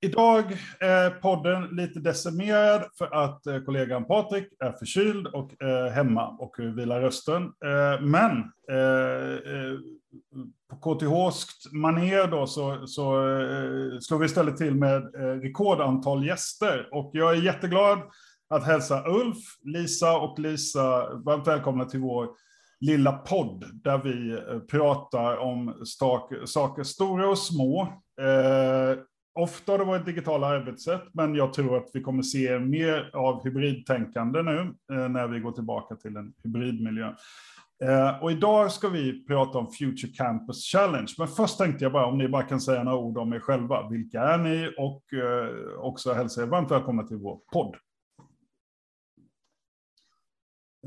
Idag är podden lite decimerad för att eh, kollegan Patrik är förkyld och eh, hemma och vilar rösten. Eh, men på KTHskt manér då så, så slår vi istället till med rekordantal gäster. Och jag är jätteglad att hälsa Ulf, Lisa och Lisa varmt välkomna till vår lilla podd där vi pratar om saker stora och små Ofta har det varit digitala arbetssätt, men jag tror att vi kommer se mer av hybridtänkande nu eh, när vi går tillbaka till en hybridmiljö. Eh, och idag ska vi prata om Future Campus Challenge. Men först tänkte jag bara om ni bara kan säga några ord om er själva. Vilka är ni? Och eh, också hälsa er varmt välkomna till vår podd.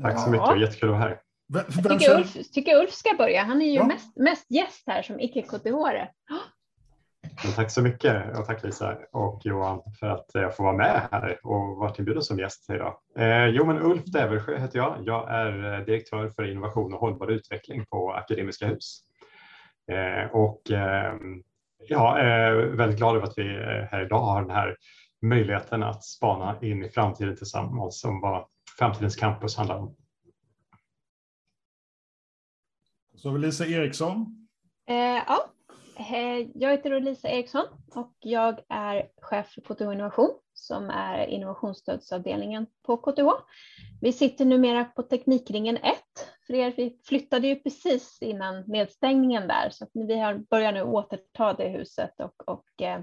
Tack så mycket, jättekul att vara här. Jag tycker Ulf, tycker Ulf ska börja. Han är ju ja. mest, mest gäst här som icke-KTH. Tack så mycket och tack Lisa och Johan för att jag får vara med här och varit inbjuden som gäst idag. Eh, jo, men Ulf Deversjö heter jag. Jag är eh, direktör för innovation och hållbar utveckling på Akademiska Hus. Eh, och eh, jag är väldigt glad över att vi eh, här idag har den här möjligheten att spana in i framtiden tillsammans om vad framtidens campus handlar om. Så har vi Lisa Eriksson. Eh, ja, jag heter Lisa Eriksson och jag är chef för KTH Innovation som är innovationsstödsavdelningen på KTH. Vi sitter numera på Teknikringen 1. För er, vi flyttade ju precis innan nedstängningen där så vi har, börjar nu återta det huset och, och eh,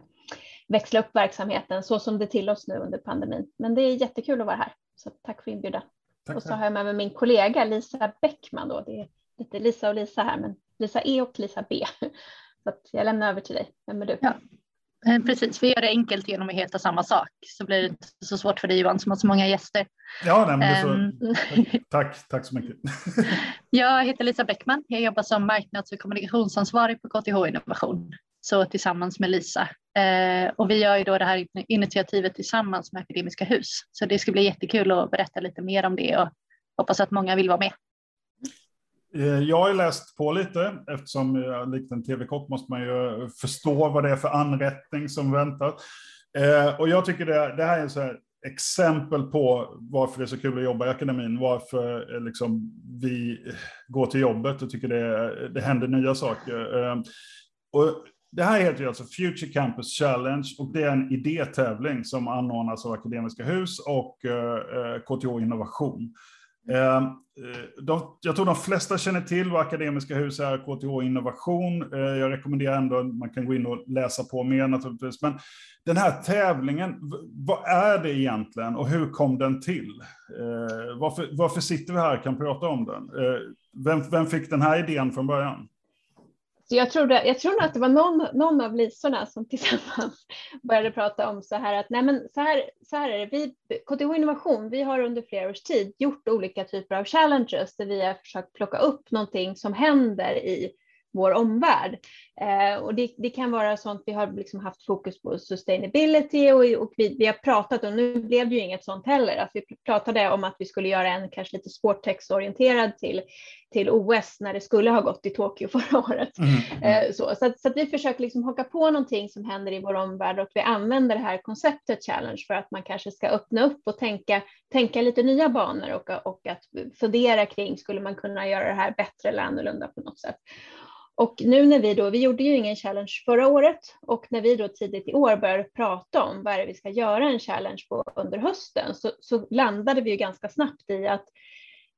växla upp verksamheten så som det till oss nu under pandemin. Men det är jättekul att vara här, så tack för inbjudan. Tack, och så har jag med mig min kollega Lisa Bäckman. Då. Det är lite Lisa och Lisa här, men Lisa E och Lisa B. Så jag lämnar över till dig. Vem är du? Ja. Eh, precis, vi gör det enkelt genom att heta samma sak så blir det inte så svårt för dig Johan som har så många gäster. Ja, nej, men så, ehm. tack, tack så mycket. jag heter Lisa Bäckman, jag jobbar som marknads och kommunikationsansvarig på KTH Innovation, så tillsammans med Lisa. Eh, och vi gör ju då det här initiativet tillsammans med Akademiska Hus, så det ska bli jättekul att berätta lite mer om det och hoppas att många vill vara med. Eh, jag har läst på lite, eftersom jag likt en tv-kock måste man ju förstå vad det är för anrättning som väntar. Eh, och jag tycker det, det här är så här exempel på varför det är så kul att jobba i akademin, varför eh, liksom, vi går till jobbet och tycker det, det händer nya saker. Eh, och det här heter ju alltså Future Campus Challenge och det är en idétävling som anordnas av Akademiska Hus och eh, KTH Innovation. Ehm, eh, de, jag tror de flesta känner till vad Akademiska Hus är, KTH Innovation. Eh, jag rekommenderar ändå, att man kan gå in och läsa på mer naturligtvis. Men den här tävlingen, vad är det egentligen och hur kom den till? Eh, varför, varför sitter vi här och kan prata om den? Vem, vem fick den här idén från början? Så jag, trodde, jag tror att det var någon, någon av lisorna som tillsammans började prata om så här att nej men så här, så här är det. Vi, KTH Innovation, vi har under flera års tid gjort olika typer av challenges där vi har försökt plocka upp någonting som händer i vår omvärld. Eh, och det, det, kan vara sånt, vi har liksom haft fokus på sustainability och, och vi, vi, har pratat, och nu blev det ju inget sånt heller, att vi pratade om att vi skulle göra en kanske lite sporttextorienterad till, till OS när det skulle ha gått i Tokyo förra året. Mm. Eh, så så, att, så att vi försöker liksom haka på någonting som händer i vår omvärld och vi använder det här konceptet challenge för att man kanske ska öppna upp och tänka, tänka lite nya banor och, och att fundera kring, skulle man kunna göra det här bättre eller annorlunda på något sätt? Och nu när vi då, vi gjorde ju ingen challenge förra året. Och när vi då tidigt i år började prata om vad är det vi ska göra en challenge på under hösten så, så landade vi ju ganska snabbt i att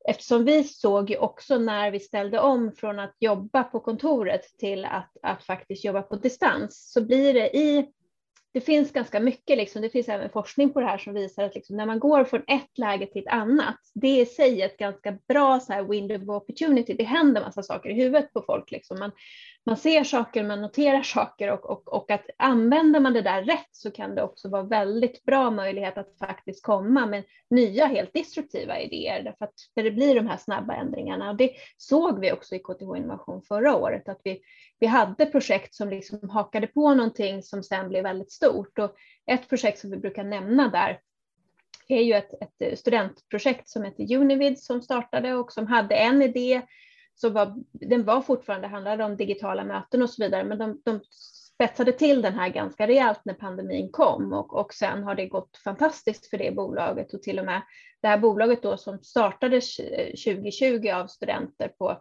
eftersom vi såg ju också när vi ställde om från att jobba på kontoret till att, att faktiskt jobba på distans så blir det i det finns ganska mycket, liksom, det finns även forskning på det här som visar att liksom, när man går från ett läge till ett annat, det är i sig ett ganska bra så här, window of opportunity. Det händer massa saker i huvudet på folk. Liksom. Man, man ser saker, man noterar saker och, och, och att använder man det där rätt så kan det också vara väldigt bra möjlighet att faktiskt komma med nya helt destruktiva idéer. Därför att det blir de här snabba ändringarna. Och det såg vi också i KTH Innovation förra året att vi, vi hade projekt som liksom hakade på någonting som sen blev väldigt stort. Och ett projekt som vi brukar nämna där är ju ett, ett studentprojekt som heter Univid som startade och som hade en idé så var, den var fortfarande, handlade om digitala möten och så vidare, men de, de spetsade till den här ganska rejält när pandemin kom och, och sen har det gått fantastiskt för det bolaget och till och med det här bolaget då som startades 2020 av studenter på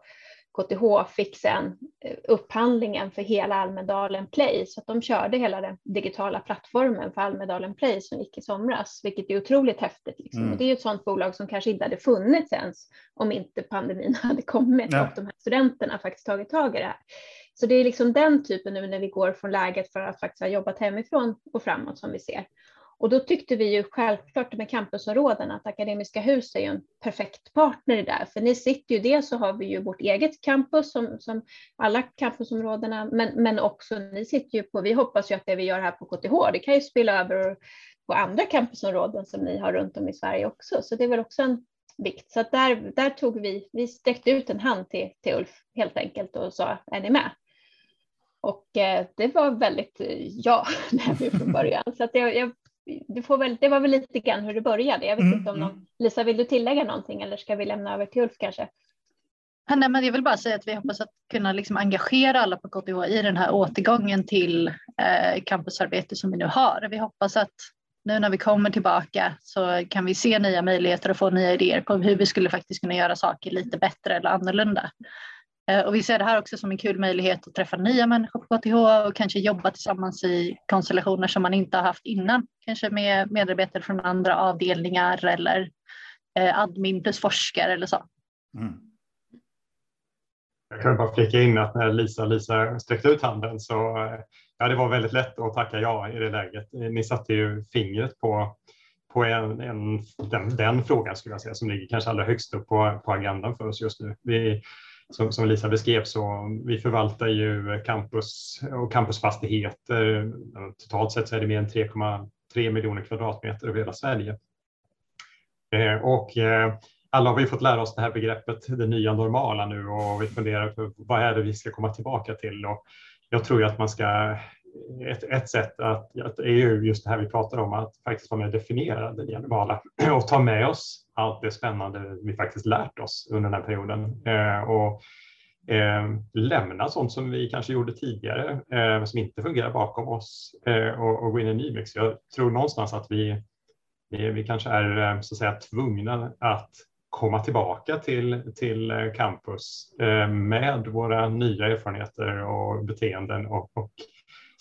KTH fick sen eh, upphandlingen för hela Almedalen Play så att de körde hela den digitala plattformen för Almedalen Play som gick i somras, vilket är otroligt häftigt. Liksom. Mm. Och det är ett sådant bolag som kanske inte hade funnits ens om inte pandemin hade kommit ja. och de här studenterna faktiskt tagit tag i det här. Så det är liksom den typen nu när vi går från läget för att faktiskt ha jobbat hemifrån och framåt som vi ser. Och då tyckte vi ju självklart med campusområden att Akademiska Hus är ju en perfekt partner i det. För ni sitter ju, dels så har vi ju vårt eget campus som, som alla campusområdena, men, men också ni sitter ju på, vi hoppas ju att det vi gör här på KTH, det kan ju spela över på andra campusområden som ni har runt om i Sverige också. Så det är väl också en vikt. Så där, där tog vi, vi sträckte ut en hand till, till Ulf helt enkelt och sa, är ni med? Och eh, det var väldigt eh, ja från början. Så att jag, jag det, får väl, det var väl lite grann hur det började. Jag vet mm, inte om någon, mm. Lisa, vill du tillägga någonting eller ska vi lämna över till Ulf kanske? Nej, men jag vill bara säga att vi hoppas att kunna liksom engagera alla på KTH i den här återgången till eh, campusarbete som vi nu har. Vi hoppas att nu när vi kommer tillbaka så kan vi se nya möjligheter och få nya idéer på hur vi skulle faktiskt kunna göra saker lite bättre eller annorlunda. Eh, och vi ser det här också som en kul möjlighet att träffa nya människor på KTH och kanske jobba tillsammans i konstellationer som man inte har haft innan. Kanske med medarbetare från andra avdelningar eller eh, admin plus forskare eller så. Mm. Jag kan bara flika in att när Lisa, Lisa sträckte ut handen så eh, ja, det var väldigt lätt att tacka ja i det läget. Ni satte ju fingret på, på en, en den, den, frågan skulle jag säga som ligger kanske allra högst upp på, på agendan för oss just nu. Vi, som, som Lisa beskrev så vi förvaltar ju campus och campusfastigheter. Totalt sett så är det mer än 3,3 miljoner kvadratmeter över hela Sverige. Eh, och eh, alla har vi fått lära oss det här begreppet det nya normala nu och vi funderar på vad är det vi ska komma tillbaka till. Och jag tror ju att man ska ett, ett sätt att, att är ju just det här vi pratar om, att faktiskt vara med och definiera det globala och ta med oss allt det spännande vi faktiskt lärt oss under den här perioden eh, och eh, lämna sånt som vi kanske gjorde tidigare eh, som inte fungerar bakom oss eh, och, och, gå in i en ny mix. Jag tror någonstans att vi, vi, vi kanske är eh, så att säga tvungna att komma tillbaka till, till eh, campus eh, med våra nya erfarenheter och beteenden och, och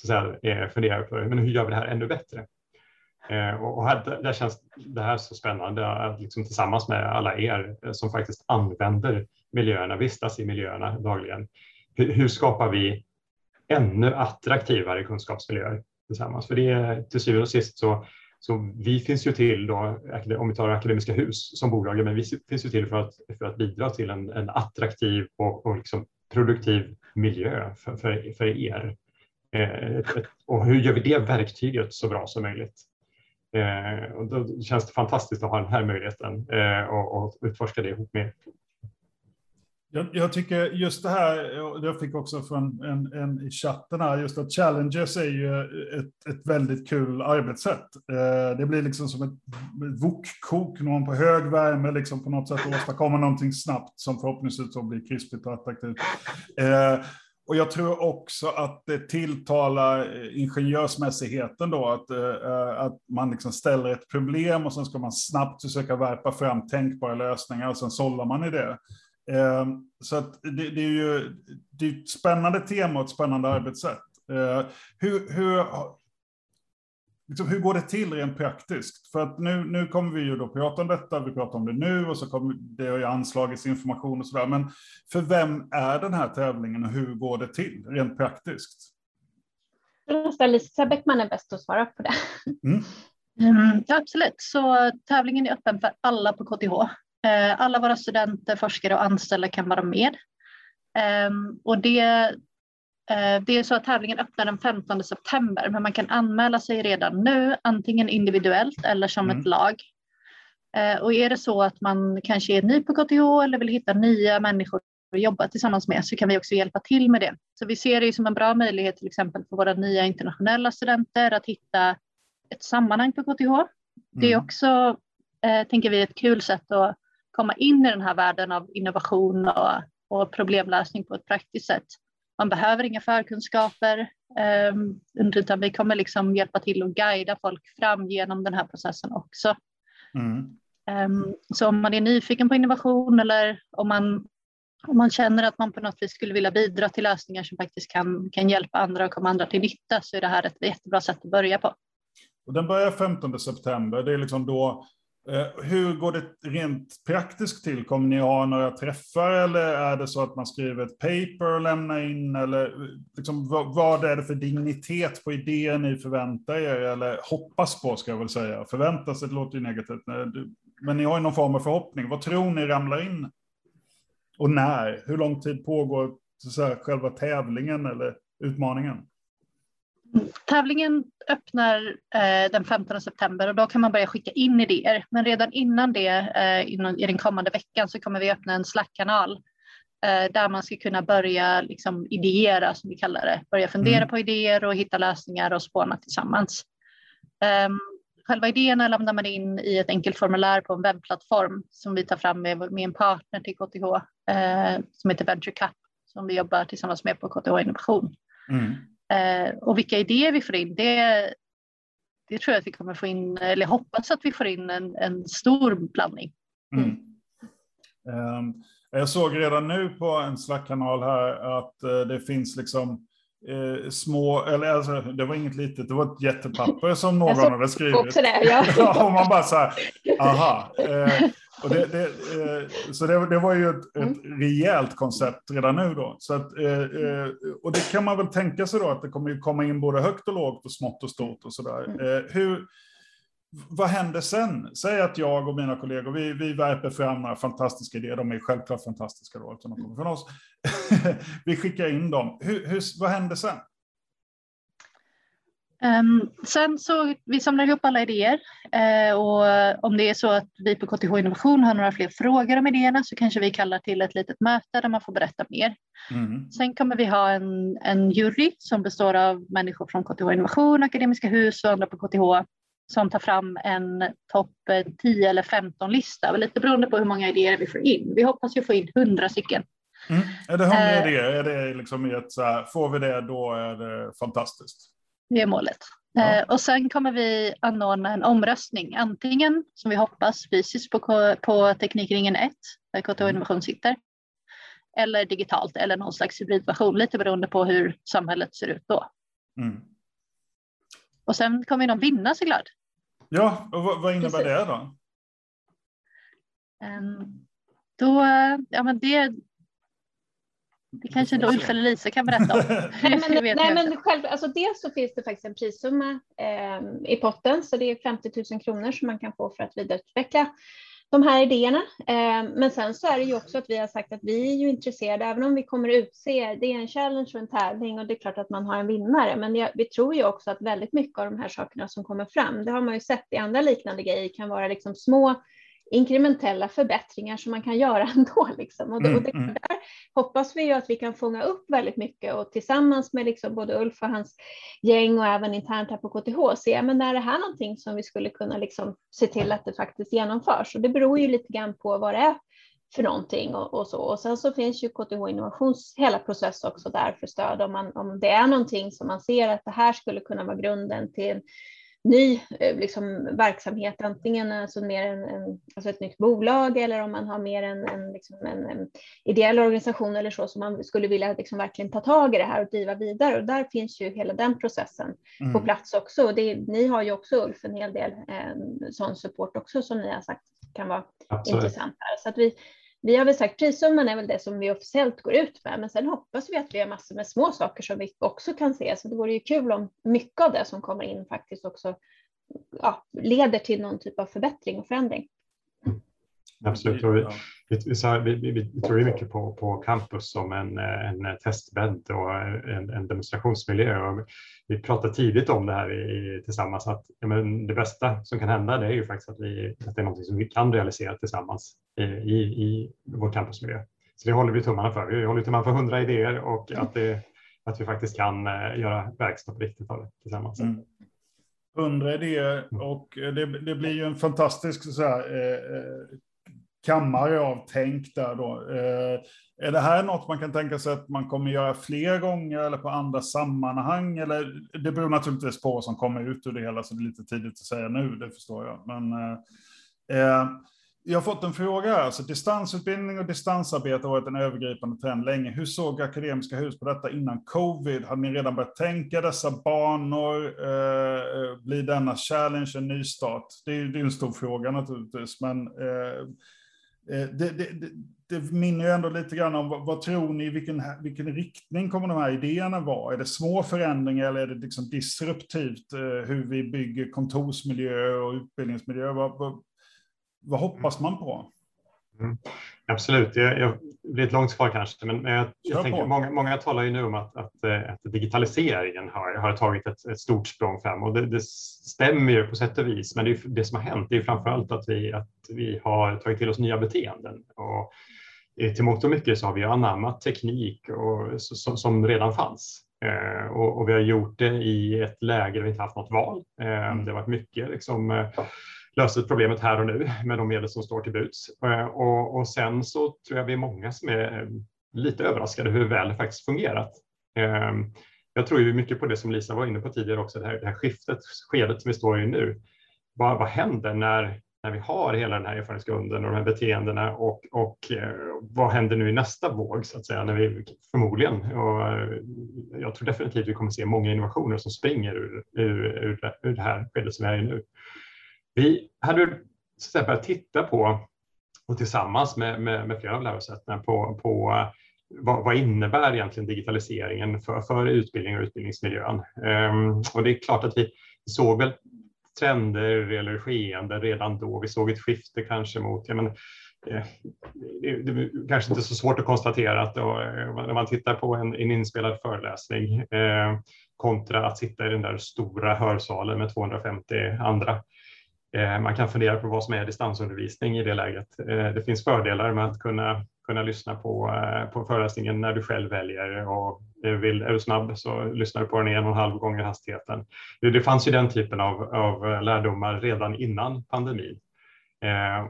så att säga, eh, funderar på men hur gör vi det här ännu bättre? Eh, och här, där känns det här så spännande att liksom tillsammans med alla er eh, som faktiskt använder miljöerna, vistas i miljöerna dagligen. Hur, hur skapar vi ännu attraktivare kunskapsmiljöer tillsammans? För det är till syvende och sist så, så vi finns ju till då, om vi tar Akademiska Hus som bolag, men vi finns ju till för att, för att bidra till en, en attraktiv och, och liksom produktiv miljö för, för, för er. Eh, och hur gör vi det verktyget så bra som möjligt? Eh, och då känns det fantastiskt att ha den här möjligheten eh, och, och utforska det ihop med jag, jag, tycker just det här, jag fick också från en, en, i chatten här, just att challenges är ju ett, ett väldigt kul arbetssätt. Eh, det blir liksom som ett vokkok, någon på hög värme, liksom på något sätt åstadkomma någonting snabbt som förhoppningsvis blir krispigt och attraktivt. Eh, och jag tror också att det tilltalar eh, ingenjörsmässigheten då, att, eh, eh, att man liksom ställer ett problem och sen ska man snabbt försöka värpa fram tänkbara lösningar och sen sållar man i det. Så att det, det, är ju det är ett spännande tema och ett spännande arbetssätt. Hur, hur, liksom, hur går det till rent praktiskt? För att nu, nu kommer vi ju då prata om detta, vi pratar om det nu och så kommer det har ju anslagits information och sådär. Men för vem är den här tävlingen och hur går det till rent praktiskt? Lisa Bäckman är bäst att svara på det. Mm. Mm, absolut, så tävlingen är öppen för alla på KTH. Eh, alla våra studenter, forskare och anställda kan vara med. Um, och det det är så att tävlingen öppnar den 15 september, men man kan anmäla sig redan nu, antingen individuellt eller som mm. ett lag. Eh, och är det så att man kanske är ny på KTH eller vill hitta nya människor att jobba tillsammans med så kan vi också hjälpa till med det. Så vi ser det som en bra möjlighet till exempel för våra nya internationella studenter att hitta ett sammanhang på KTH. Det är mm. också, eh, tänker vi, ett kul sätt att komma in i den här världen av innovation och, och problemlösning på ett praktiskt sätt Man behöver inga förkunskaper, ehm, utan vi kommer liksom hjälpa till och guida folk fram genom den här processen också. Mm. Ehm, så om man är nyfiken på innovation eller om man, om man känner att man på något vis skulle vilja bidra till lösningar som faktiskt kan, kan hjälpa andra och komma andra till nytta så är det här ett jättebra sätt att börja på. Och den börjar 15 september. Det är liksom då Eh, hur går det rent praktiskt till? Kommer ni ha några träffar eller är det så att man skriver ett paper och lämnar in? Eller eh, liksom, vad är det för dignitet på idén ni förväntar er eller hoppas på ska jag väl säga. Förvänta sig, det låter ju negativt. Eh, men ni har ju någon form av förhoppning. Vad tror ni ramlar in? Och när? Hur lång tid pågår så säga, själva tävlingen eller utmaningen? Tävlingen öppnar eh, den 15 september och då kan man börja skicka in idéer. Men redan innan det, eh, inom, i den kommande veckan, så kommer vi öppna en Slack-kanal eh, där man ska kunna börja liksom, ideera, som vi kallar det. Börja fundera mm. på idéer och hitta lösningar och spåna tillsammans. Um, själva idéerna lämnar man in i ett enkelt formulär på en webbplattform som vi tar fram med, med en partner till KTH eh, som heter Venture Cup som vi jobbar tillsammans med på KTH Innovation. Mm. Eh, och vilka idéer vi får in, det, det tror jag att vi kommer få in, eller hoppas att vi får in en, en stor blandning. Mm. Um, jag såg redan nu på en Slack-kanal här att uh, det finns liksom uh, små, eller alltså, det var inget litet, det var ett jättepapper som någon hade skrivit. Det, ja. och man bara så här, aha. Uh, och det, det, eh, så det, det, var ju ett, ett mm. rejält koncept redan nu då. Så att, eh, eh, och det kan man väl tänka sig då att det kommer komma in både högt och lågt och smått och stort och sådär. Mm. hur, vad händer sen? Säg att jag och mina kollegor, vi, vi värper fram några fantastiska idéer. De är självklart fantastiska då, eftersom de kommer från oss. vi skickar in dem. Hur, hur, vad händer sen? Um, sen så vi samlar ihop alla idéer uh, och om det är så att vi på KTH Innovation har några fler frågor om idéerna så kanske vi kallar till ett litet möte där man får berätta mer. Mm. Sen kommer vi ha en, en jury som består av människor från KTH Innovation, Akademiska Hus och andra på KTH som tar fram en topp 10 eller 15 lista, lite beroende på hur många idéer vi får in. Vi hoppas ju få in 100 stycken. Mm. Är det 100 uh, idéer? Är det liksom ett, så här, får vi det då är det fantastiskt? Det är målet. Ja. Eh, och sen kommer vi anordna en omröstning, antingen som vi hoppas fysiskt på, på Teknikringen 1, där KTH mm. Innovation sitter, eller digitalt eller någon slags hybridversion, lite beroende på hur samhället ser ut då. Mm. Och sen kommer någon vinna såklart. Ja, och vad, vad innebär Precis. det då? Um, då, ja men det, det kanske då Ulf eller Lisa kan berätta om. nej, men, nej, men själv, alltså dels så finns det faktiskt en prissumma eh, i potten, så det är 50 000 kronor som man kan få för att vidareutveckla de här idéerna. Eh, men sen så är det ju också att vi har sagt att vi är ju intresserade, även om vi kommer utse, det är en challenge och en tävling och det är klart att man har en vinnare, men vi tror ju också att väldigt mycket av de här sakerna som kommer fram, det har man ju sett i andra liknande grejer, kan vara liksom små inkrementella förbättringar som man kan göra ändå. Liksom. Och, och det, mm, mm. där hoppas vi ju att vi kan fånga upp väldigt mycket och tillsammans med liksom både Ulf och hans gäng och även internt här på KTH se, men är det här någonting som vi skulle kunna liksom se till att det faktiskt genomförs? Och det beror ju lite grann på vad det är för någonting och, och, så. Och sen så finns ju KTH Innovations hela process också där för stöd om, man, om det är någonting som man ser att det här skulle kunna vara grunden till ny eh, liksom, verksamhet, antingen alltså mer en, en, alltså ett nytt bolag eller om man har mer en, en, liksom en, en ideell organisation eller så som man skulle vilja liksom verkligen ta tag i det här och driva vidare. Och där finns ju hela den processen mm. på plats också. Och det, ni har ju också Ulf en hel del eh, sån support också som ni har sagt kan vara Absolut. intressant här. Så att vi, vi har väl sagt prissumman är väl det som vi officiellt går ut med, men sen hoppas vi att vi har massor med små saker som vi också kan se. Så det vore ju kul om mycket av det som kommer in faktiskt också ja, leder till någon typ av förbättring och förändring. Absolut. Vi, vi, vi, vi, tror mycket på, på campus som en, en testbädd och en, en demonstrationsmiljö. Och vi pratade tidigt om det här i, tillsammans att ja, men det bästa som kan hända det är ju faktiskt att, vi, att det är något som vi kan realisera tillsammans i, i, i vår campusmiljö. Så det håller vi tummarna för. Vi håller tummarna för hundra idéer och att, det, att vi faktiskt kan uh, göra verkstad på riktigt av det tillsammans. Mm. 100 idéer och det, det, blir ju en fantastisk så här, eh, kammare av tänk där då. Eh, är det här något man kan tänka sig att man kommer göra fler gånger eller på andra sammanhang? Eller, det beror naturligtvis på vad som kommer ut ur det hela, så det är lite tidigt att säga nu, det förstår jag. Men eh, eh jag har fått en fråga. här, Alltså, distansutbildning och distansarbete har varit en övergripande trend länge. Hur såg Akademiska Hus på detta innan covid? Hade ni redan börjat tänka dessa banor? Eh, eh, blir denna challenge en nystart? Det är, det är en stor fråga naturligtvis, men eh det, det, det minner ju ändå lite grann om vad, vad tror ni, vilken, vilken riktning kommer de här idéerna vara? Är det små förändringar eller är det liksom disruptivt eh, hur vi bygger kontorsmiljö och utbildningsmiljö? Vad, vad, vad hoppas man på? Mm. Absolut, jag, jag, blir ett långt svar kanske, men, men jag, jag tänker, många, många talar ju nu om att, att, eh, att digitaliseringen har, har tagit ett, ett, stort språng fram och det, det, stämmer ju på sätt och vis, men det, det som har hänt är framför allt att vi, att vi har tagit till oss nya beteenden. Och till mångt och mycket så har vi anammat teknik och, som, som redan fanns. Eh, och, och, vi har gjort det i ett läge där vi inte haft något val. Eh, mm. Det har varit mycket liksom, eh, löser problemet här och nu med de medel som står till buds. Eh, och, och sen så tror jag vi är många som är eh, lite överraskade hur väl det faktiskt fungerat. Eh, jag tror ju mycket på det som Lisa var inne på tidigare också, det här, det här skiftet, skedet som vi står i nu. Vad, vad händer när, när vi har hela den här erfarenhetsgrunden och de här beteendena och, och vad händer nu i nästa våg så att säga, när vi förmodligen, och jag tror definitivt vi kommer se många innovationer som springer ur, ur, ur, ur det här skedet som vi är i nu. Vi hade börjat titta på, och tillsammans med, med, med flera av lärosätena, på, på eh, vad, vad, innebär egentligen digitaliseringen för, för utbildning och utbildningsmiljön? Um, och det är klart att vi såg väl trender eller skeenden redan då. Vi såg ett skifte kanske mot, ja, men, eh, det, det är kanske inte så svårt att konstatera att då, när eh, man tittar på en, en inspelad föreläsning eh, kontra att sitta i den där stora hörsalen med 250 andra Eh, man kan fundera på vad som är distansundervisning i det läget. Eh, det finns fördelar med att kunna, kunna lyssna på, eh, på föreläsningen när du själv väljer och vill, är du snabb så lyssnar du på den en och en halv gånger hastigheten. Det fanns ju den typen av, av lärdomar redan innan pandemin.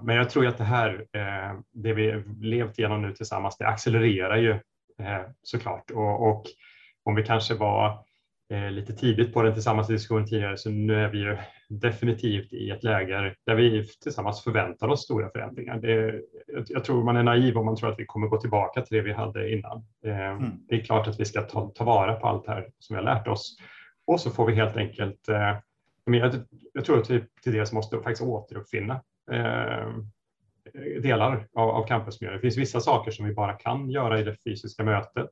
Men jag tror att det här, det vi levt igenom nu tillsammans, det accelererar ju såklart. Och, och om vi kanske var lite tidigt på den tillsammans i diskussionen tidigare, så nu är vi ju definitivt i ett läge där vi tillsammans förväntar oss stora förändringar. Det, jag tror man är naiv om man tror att vi kommer gå tillbaka till det vi hade innan. Eh, mm. Det är klart att vi ska ta, ta vara på allt här som vi har lärt oss och så får vi helt enkelt eh, jag, jag tror att vi till dels måste faktiskt återuppfinna delar av, av campusmiljön. Det finns vissa saker som vi bara kan göra i det fysiska mötet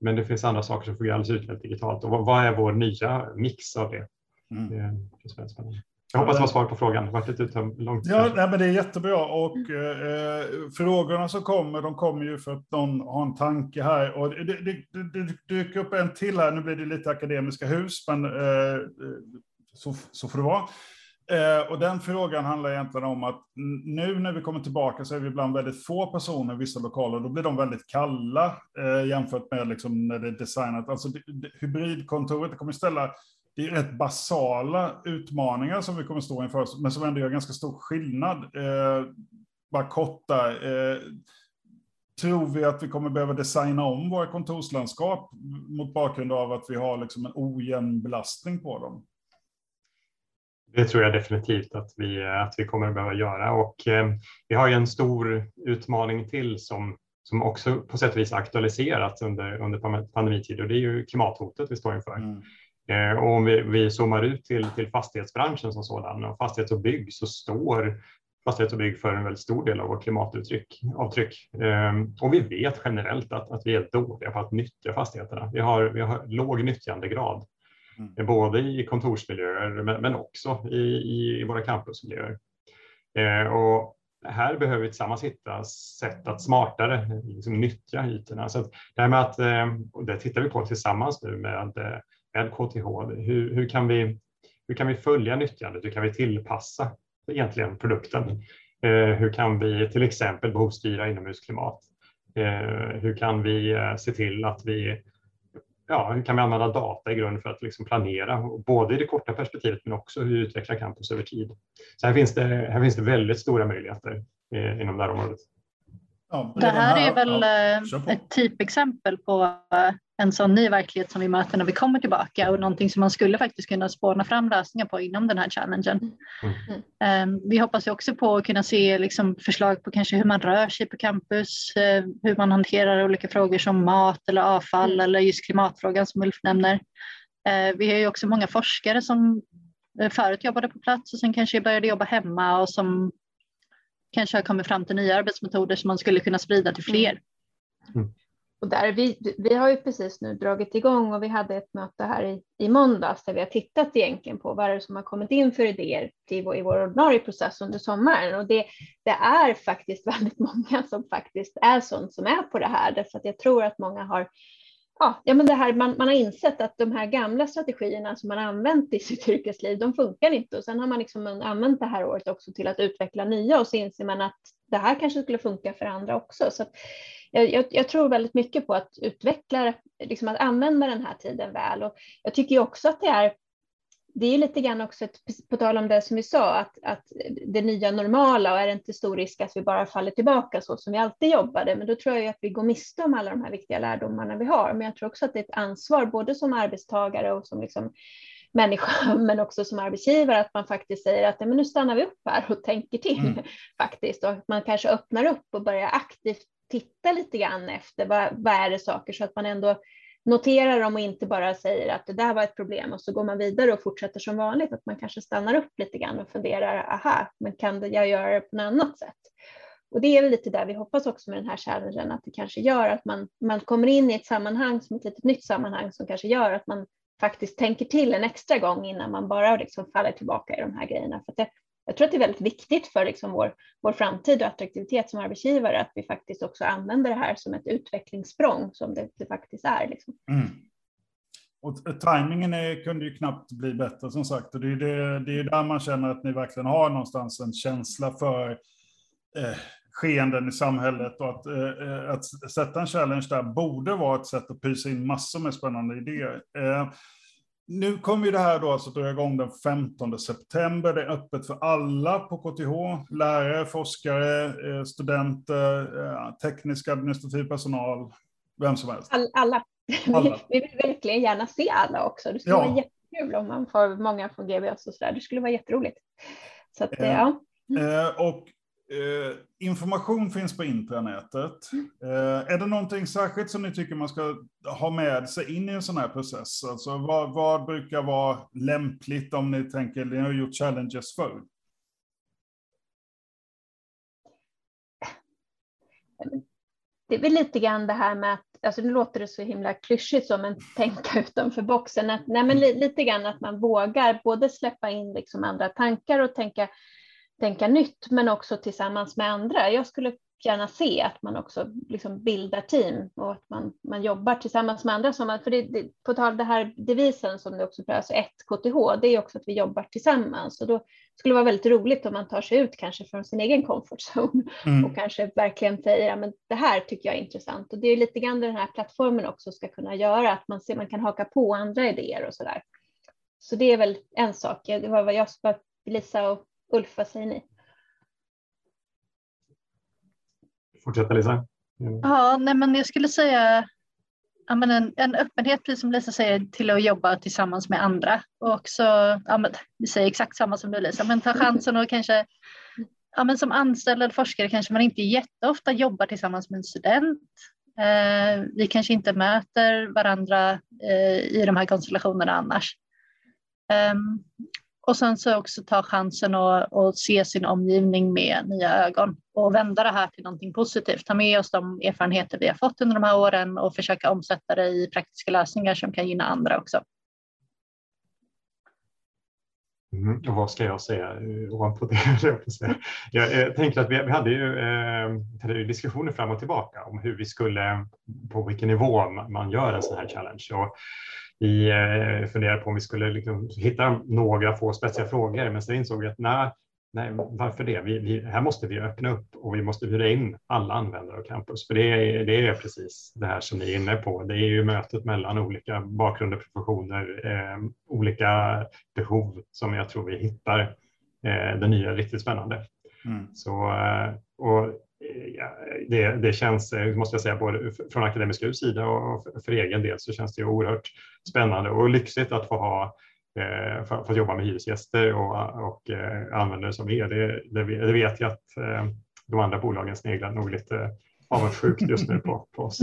men det finns andra saker som fungerar alldeles utmärkt digitalt. Och vad, är vår nya mix av det? Mm. Det är spännande. Jag hoppas det var svar på frågan. Det långt? Ja, nej, men det är jättebra. Och eh, frågorna som kommer, de kommer ju för att någon har en tanke här. Och det, det, det, dyker upp en till här. Nu blir det lite akademiska hus, men eh, så, så får det vara. Eh, och den frågan handlar egentligen om att nu när vi kommer tillbaka så är vi ibland väldigt få personer i vissa lokaler. Då blir de väldigt kalla eh, jämfört med liksom när det är designat. Alltså hybridkontoret kommer ställa det är rätt basala utmaningar som vi kommer stå inför, men som ändå gör ganska stor skillnad. Eh, bara korta. Eh, tror vi att vi kommer behöva designa om våra kontorslandskap mot bakgrund av att vi har liksom en ojämn belastning på dem? Det tror jag definitivt att vi, att vi kommer att behöva göra och eh, vi har ju en stor utmaning till som, som också på sätt och vis aktualiserats under, under pandemitid och det är ju klimathotet vi står inför. Mm. Eh, och om vi, vi zoomar ut till, till fastighetsbranschen som sådan och fastighets och bygg så står fastighets och bygg för en väldigt stor del av vårt klimatavtryck. Eh, och vi vet generellt att, att vi är dåliga på att nyttja fastigheterna. Vi har, vi har låg nyttjandegrad Mm. Både i kontorsmiljöer men också i, i våra campusmiljöer. Eh, och här behöver vi tillsammans hitta sätt att smartare liksom, nyttja ytorna. Så det här med att, eh, och det tittar vi på tillsammans nu med, med KTH. Hur, hur, kan vi, hur kan vi följa nyttjandet? Hur kan vi tillpassa egentligen produkten? Eh, hur kan vi till exempel behovsstyra inomhusklimat? Hur kan vi se till att vi ja, hur kan vi använda data i grund för att liksom planera, både i det korta perspektivet men också hur vi utvecklar campus över tid. Så här finns det, här finns det väldigt stora möjligheter inom det här området. Ja, det här, här är väl ja, ett typexempel på en sån ny verklighet som vi möter när vi kommer tillbaka och någonting som man skulle faktiskt kunna spåna fram lösningar på inom den här challengen. Mm. Mm. Vi hoppas ju också på att kunna se liksom förslag på kanske hur man rör sig på campus, eh, hur man hanterar olika frågor som mat eller avfall mm. eller just klimatfrågan som Ulf nämner. Eh, vi har ju också många forskare som eh, förut jobbade på plats och sen kanske började jobba hemma och som kanske har kommit fram till nya arbetsmetoder som man skulle kunna sprida till fler. Mm. Och där vi, vi har ju precis nu dragit igång och vi hade ett möte här i, i måndags där vi har tittat egentligen på vad det är som har kommit in för idéer till vår, i vår ordinarie process under sommaren. Och det, det är faktiskt väldigt många som faktiskt är sånt som är på det här, därför att jag tror att många har Ja, ja, men det här, man, man har insett att de här gamla strategierna som man använt i sitt yrkesliv, de funkar inte. Och sen har man liksom använt det här året också till att utveckla nya och så inser man att det här kanske skulle funka för andra också. Så jag, jag, jag, tror väldigt mycket på att utveckla, liksom att använda den här tiden väl. Och jag tycker också att det är det är lite grann också ett, på tal om det som vi sa, att, att det nya normala och är det inte stor risk att vi bara faller tillbaka så som vi alltid jobbade, men då tror jag att vi går miste om alla de här viktiga lärdomarna vi har. Men jag tror också att det är ett ansvar, både som arbetstagare och som liksom människa, men också som arbetsgivare, att man faktiskt säger att men nu stannar vi upp här och tänker till mm. faktiskt, och att man kanske öppnar upp och börjar aktivt titta lite grann efter vad, vad är det saker så att man ändå noterar dem och inte bara säger att det där var ett problem och så går man vidare och fortsätter som vanligt, att man kanske stannar upp lite grann och funderar, aha, men kan jag göra det på något annat sätt? Och det är väl lite där vi hoppas också med den här challengen, att det kanske gör att man, man kommer in i ett sammanhang som ett litet nytt sammanhang som kanske gör att man faktiskt tänker till en extra gång innan man bara liksom faller tillbaka i de här grejerna. För det, jag tror att det är väldigt viktigt för liksom vår, vår framtid och attraktivitet som arbetsgivare att vi faktiskt också använder det här som ett utvecklingssprång som det, det faktiskt är. Liksom. Mm. Och eh, tajmingen är, kunde ju knappt bli bättre som sagt. Och det är, det, det är där man känner att ni verkligen har någonstans en känsla för eh, skeenden i samhället och att, eh, eh att sätta en challenge där borde vara ett sätt att pysa in massor med spännande idéer. Eh, nu kommer ju det här då alltså dra igång den 15 september. Det är öppet för alla på KTH. Lärare, forskare, eh, studenter, eh, teknisk administrativ personal, vem som helst. All, alla. alla. Vi vill verkligen gärna se alla också. Det skulle ja. vara jättekul om man får många från GBS och så där. Det skulle vara jätteroligt. Så att, eh, ja. Och Eh, information finns på intranätet. Mm. Eh, är det någonting särskilt som ni tycker man ska ha med sig in i en sån här process? Alltså, vad, vad brukar vara lämpligt om ni tänker, ni har gjort challenges förr? Det är väl lite grann det här med att, alltså nu låter det så himla klyschigt som en tänka utanför boxen, att, nej men lite grann att man vågar både släppa in liksom andra tankar och tänka tänka nytt, men också tillsammans med andra. Jag skulle gärna se att man också liksom bildar team och att man, man jobbar tillsammans med andra. Som, för det, det, på tal det här devisen som det också alltså ett KTH, det är också att vi jobbar tillsammans. Och då skulle det vara väldigt roligt om man tar sig ut kanske från sin egen comfort zone mm. och kanske verkligen säger att ja, det här tycker jag är intressant. Och det är lite grann den här plattformen också ska kunna göra, att man, ser, man kan haka på andra idéer och så där. Så det är väl en sak. Det var vad jag, Lisa och Ulf, vad säger ni? Fortsätta Lisa. Mm. Ja, nej, men jag skulle säga ja, men en, en öppenhet, precis som Lisa säger, till att jobba tillsammans med andra. Och också, ja, men, vi säger exakt samma som du Lisa, men ta chansen och kanske ja, men som anställd eller forskare kanske man inte jätteofta jobbar tillsammans med en student. Eh, vi kanske inte möter varandra eh, i de här konstellationerna annars. Um, och sen så också ta chansen och, och se sin omgivning med nya ögon och vända det här till någonting positivt. Ta med oss de erfarenheter vi har fått under de här åren och försöka omsätta det i praktiska lösningar som kan gynna andra också. Mm, och vad ska jag säga ovanpå det? Jag, jag eh, tänker att vi, vi hade ju eh, diskussioner fram och tillbaka om hur vi skulle, på vilken nivå man gör en sån här challenge. Och vi eh, funderade på om vi skulle liksom hitta några få spetsiga frågor, men sen insåg vi att nej, nej varför det? Vi, vi, här måste vi öppna upp och vi måste bjuda in alla användare av campus, för det är, det är precis det här som ni är inne på. Det är ju mötet mellan olika bakgrunder, professioner, eh, olika behov som jag tror vi hittar eh, det nya riktigt spännande. Mm. Så, och det, det känns, eh, måste jag säga, både från akademisk Hus sida och för egen del så känns det oerhört spännande och lyxigt att få ha för, för att jobba med hyresgäster och, och eh, användare som er. Det, det, det vet jag att eh, de andra bolagen sneglar nog lite avundsjukt just nu på, på oss.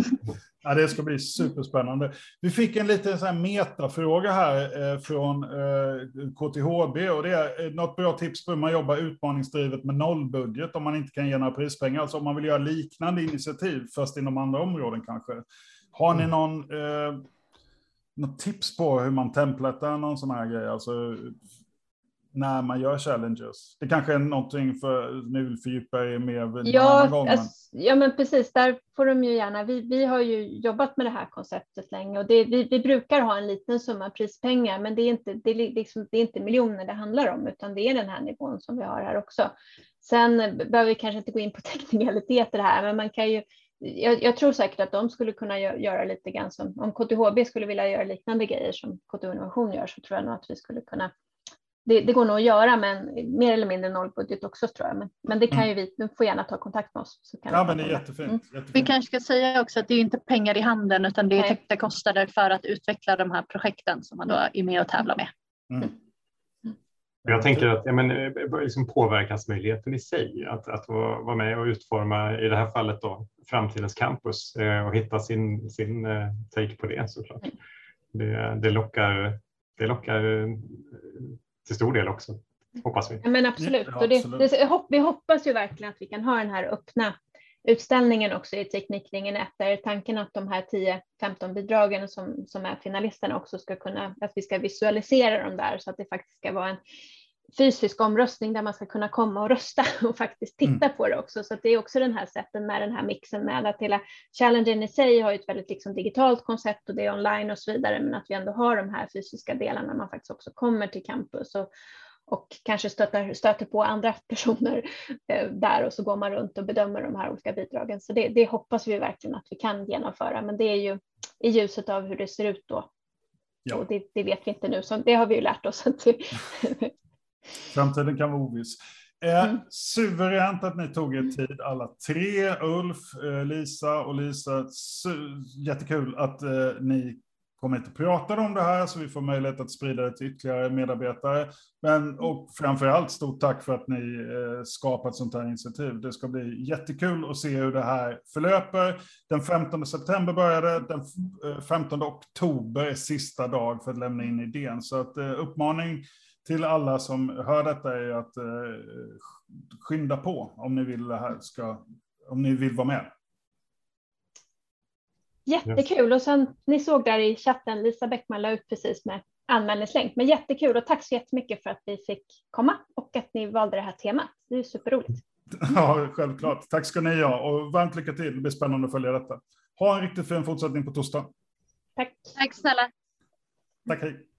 Ja, det ska bli superspännande. Vi fick en liten så här metafråga här eh, från eh, KTHB och det är eh, något bra tips på hur man jobbar utmaningsdrivet med nollbudget om man inte kan ge några prispengar. Alltså om man vill göra liknande initiativ, fast inom andra områden kanske. Har ni mm. någon, eh, något tips på hur man templatar någon sån här grej? Alltså när man gör challenges. Det kanske är någonting för vill fördjupa er mer ja, gång, ja, men precis. Där får de ju gärna. Vi, vi har ju jobbat med det här konceptet länge och det, vi, vi brukar ha en liten summa prispengar, men det är, inte, det, är liksom, det är inte miljoner det handlar om, utan det är den här nivån som vi har här också. Sen behöver vi kanske inte gå in på teknikaliteter här, men man kan ju jag, jag, tror säkert att de skulle kunna göra lite grann som om KTHB skulle vilja göra liknande grejer som KTH Innovation gör så tror jag nog att vi skulle kunna det, det, går nog att göra, men mer eller mindre nollbudget också tror jag. Men, men det kan mm. ju vi, du får gärna ta kontakt med oss. Så kan ja, men det är jättefint, mm. jättefint. Vi kanske ska säga också att det är inte pengar i handen, utan det är täckta kostnader för att utveckla de här projekten som man då är med och tävlar med. Mm. mm. Jag tänker att ja, men, eh, liksom påverkansmöjligheten i sig, att, att vara med och utforma, i det här fallet då, framtidens campus eh, och hitta sin, sin eh, take på det såklart. Mm. Det, det, lockar, det lockar till stor del också, hoppas vi. Ja, men absolut, ja, absolut. Det, det, vi hoppas ju verkligen att vi kan ha den här öppna utställningen också i Teknikringen 1, där tanken att de här 10-15 bidragen som, som är finalisterna också ska kunna, att vi ska visualisera dem där så att det faktiskt ska vara en fysisk omröstning där man ska kunna komma och rösta och faktiskt titta mm. på det också. Så det är också den här sätten med den här mixen med att hela challengen i sig har ett väldigt liksom digitalt koncept och det är online och så vidare, men att vi ändå har de här fysiska delarna man faktiskt också kommer till campus och, och kanske stöter, stöter på andra personer eh, där och så går man runt och bedömer de här olika bidragen. Så det, det hoppas vi verkligen att vi kan genomföra, men det är ju i ljuset av hur det ser ut då Ja. Och det, det, vet vi inte nu, så det har vi ju lärt oss. Att Framtiden kan vara oviss. Eh, mm. Suveränt att ni tog er tid alla tre, Ulf, eh, Lisa och Lisa. Jättekul att eh, ni kom hit och pratade om det här så vi får möjlighet att sprida det till ytterligare medarbetare. Men och framför allt stort tack för att ni eh, skapat sånt här initiativ. Det ska bli jättekul att se hur det här förlöper. Den 15 september började, den 15 oktober är sista dag för att lämna in idén. Så att uppmaning till alla som hör detta är att eh, skynda på om ni vill, här ska, om ni vill vara med. Jättekul och sen ni såg där i chatten Lisa Bäckman la ut precis med anmälningslänk. Men jättekul och tack så jättemycket för att vi fick komma och att ni valde det här temat. Det är superroligt. Ja, självklart. Tack ska ni ha och varmt lycka till. Det blir spännande att följa detta. Ha en riktigt fin fortsättning på torsdag. Tack. Tack snälla. Tack, hej.